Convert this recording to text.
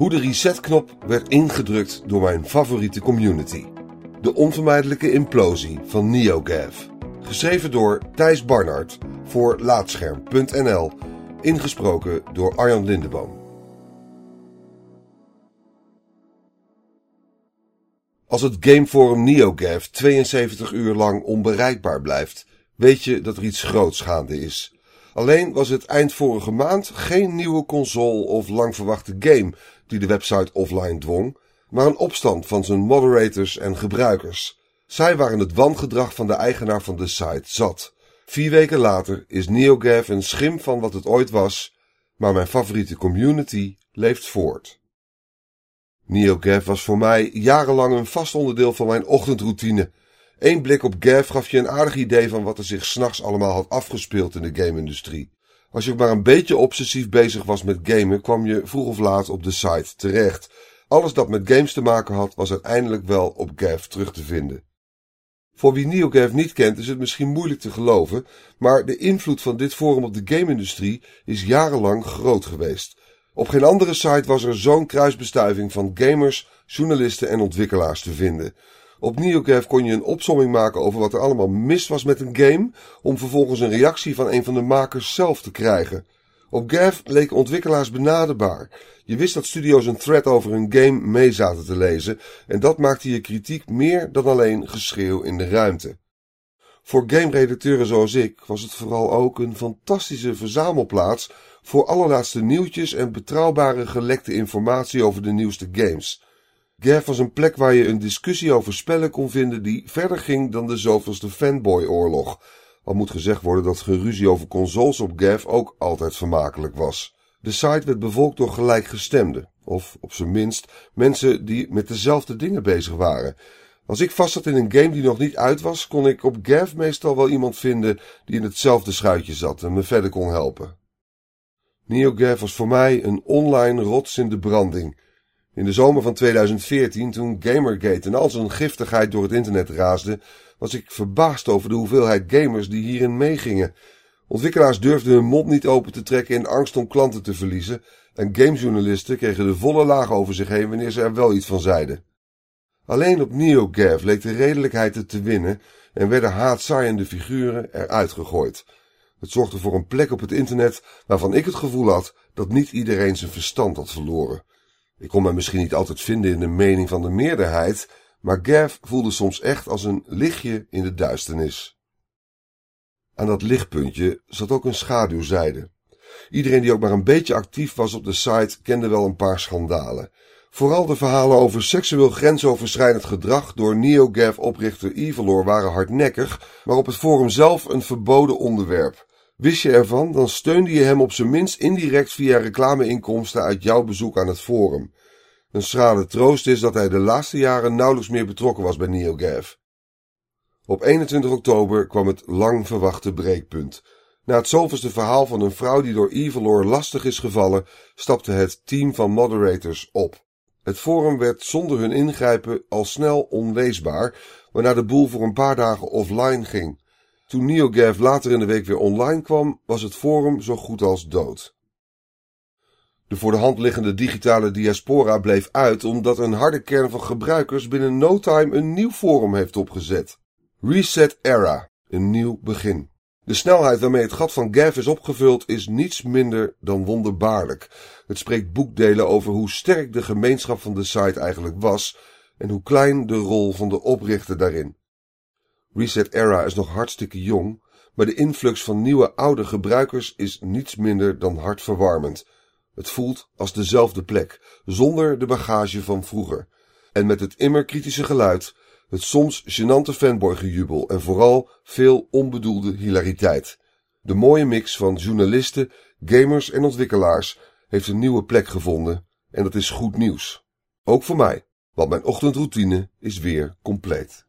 Hoe de resetknop werd ingedrukt door mijn favoriete community. De onvermijdelijke implosie van NeoGAF. Geschreven door Thijs Barnard voor Laatscherm.nl. Ingesproken door Arjan Lindeboom. Als het gameforum NeoGAF 72 uur lang onbereikbaar blijft, weet je dat er iets groots gaande is. Alleen was het eind vorige maand geen nieuwe console of lang verwachte game die de website offline dwong, maar een opstand van zijn moderators en gebruikers. Zij waren het wangedrag van de eigenaar van de site zat. Vier weken later is NeoGAF een schim van wat het ooit was, maar mijn favoriete community leeft voort. NeoGAF was voor mij jarenlang een vast onderdeel van mijn ochtendroutine. Eén blik op GAF gaf je een aardig idee van wat er zich s'nachts allemaal had afgespeeld in de game-industrie. Als je maar een beetje obsessief bezig was met gamen, kwam je vroeg of laat op de site terecht. Alles dat met games te maken had, was uiteindelijk wel op GAF terug te vinden. Voor wie NeoGAF niet kent, is het misschien moeilijk te geloven, maar de invloed van dit forum op de game-industrie is jarenlang groot geweest. Op geen andere site was er zo'n kruisbestuiving van gamers, journalisten en ontwikkelaars te vinden. Op NeoGAF kon je een opsomming maken over wat er allemaal mis was met een game, om vervolgens een reactie van een van de makers zelf te krijgen. Op GAF leken ontwikkelaars benaderbaar. Je wist dat studio's een thread over een game mee zaten te lezen, en dat maakte je kritiek meer dan alleen geschreeuw in de ruimte. Voor game-redacteuren zoals ik was het vooral ook een fantastische verzamelplaats voor allerlaatste nieuwtjes en betrouwbare gelekte informatie over de nieuwste games. GAF was een plek waar je een discussie over spellen kon vinden die verder ging dan de zoveelste fanboy-oorlog. Al moet gezegd worden dat geruzie over consoles op GAF ook altijd vermakelijk was. De site werd bevolkt door gelijkgestemden, of op zijn minst mensen die met dezelfde dingen bezig waren. Als ik vast zat in een game die nog niet uit was, kon ik op GAF meestal wel iemand vinden die in hetzelfde schuitje zat en me verder kon helpen. NeoGAF was voor mij een online rots in de branding. In de zomer van 2014, toen Gamergate en al zijn giftigheid door het internet raasde, was ik verbaasd over de hoeveelheid gamers die hierin meegingen. Ontwikkelaars durfden hun mond niet open te trekken in angst om klanten te verliezen, en gamejournalisten kregen de volle laag over zich heen wanneer ze er wel iets van zeiden. Alleen op NeoGAF leek de redelijkheid het te winnen en werden haatzaaiende figuren eruit gegooid. Het zorgde voor een plek op het internet waarvan ik het gevoel had dat niet iedereen zijn verstand had verloren. Ik kon me misschien niet altijd vinden in de mening van de meerderheid, maar Gav voelde soms echt als een lichtje in de duisternis. Aan dat lichtpuntje zat ook een schaduwzijde. Iedereen die ook maar een beetje actief was op de site kende wel een paar schandalen. Vooral de verhalen over seksueel grensoverschrijdend gedrag door NeoGAF-oprichter Evilor waren hardnekkig, maar op het forum zelf een verboden onderwerp. Wist je ervan, dan steunde je hem op zijn minst indirect via reclameinkomsten uit jouw bezoek aan het forum. Een schrale troost is dat hij de laatste jaren nauwelijks meer betrokken was bij NeoGAF. Op 21 oktober kwam het lang verwachte breekpunt. Na het zoveelste verhaal van een vrouw die door Evilor lastig is gevallen, stapte het team van moderators op. Het forum werd zonder hun ingrijpen al snel onleesbaar, waarna de boel voor een paar dagen offline ging. Toen NeoGAF later in de week weer online kwam, was het forum zo goed als dood. De voor de hand liggende digitale diaspora bleef uit omdat een harde kern van gebruikers binnen no time een nieuw forum heeft opgezet. Reset Era, een nieuw begin. De snelheid waarmee het gat van GAF is opgevuld is niets minder dan wonderbaarlijk. Het spreekt boekdelen over hoe sterk de gemeenschap van de site eigenlijk was en hoe klein de rol van de oprichter daarin. Reset Era is nog hartstikke jong, maar de influx van nieuwe oude gebruikers is niets minder dan hartverwarmend. Het voelt als dezelfde plek, zonder de bagage van vroeger. En met het immer kritische geluid, het soms gênante fanboygejubel en vooral veel onbedoelde hilariteit. De mooie mix van journalisten, gamers en ontwikkelaars heeft een nieuwe plek gevonden en dat is goed nieuws. Ook voor mij, want mijn ochtendroutine is weer compleet.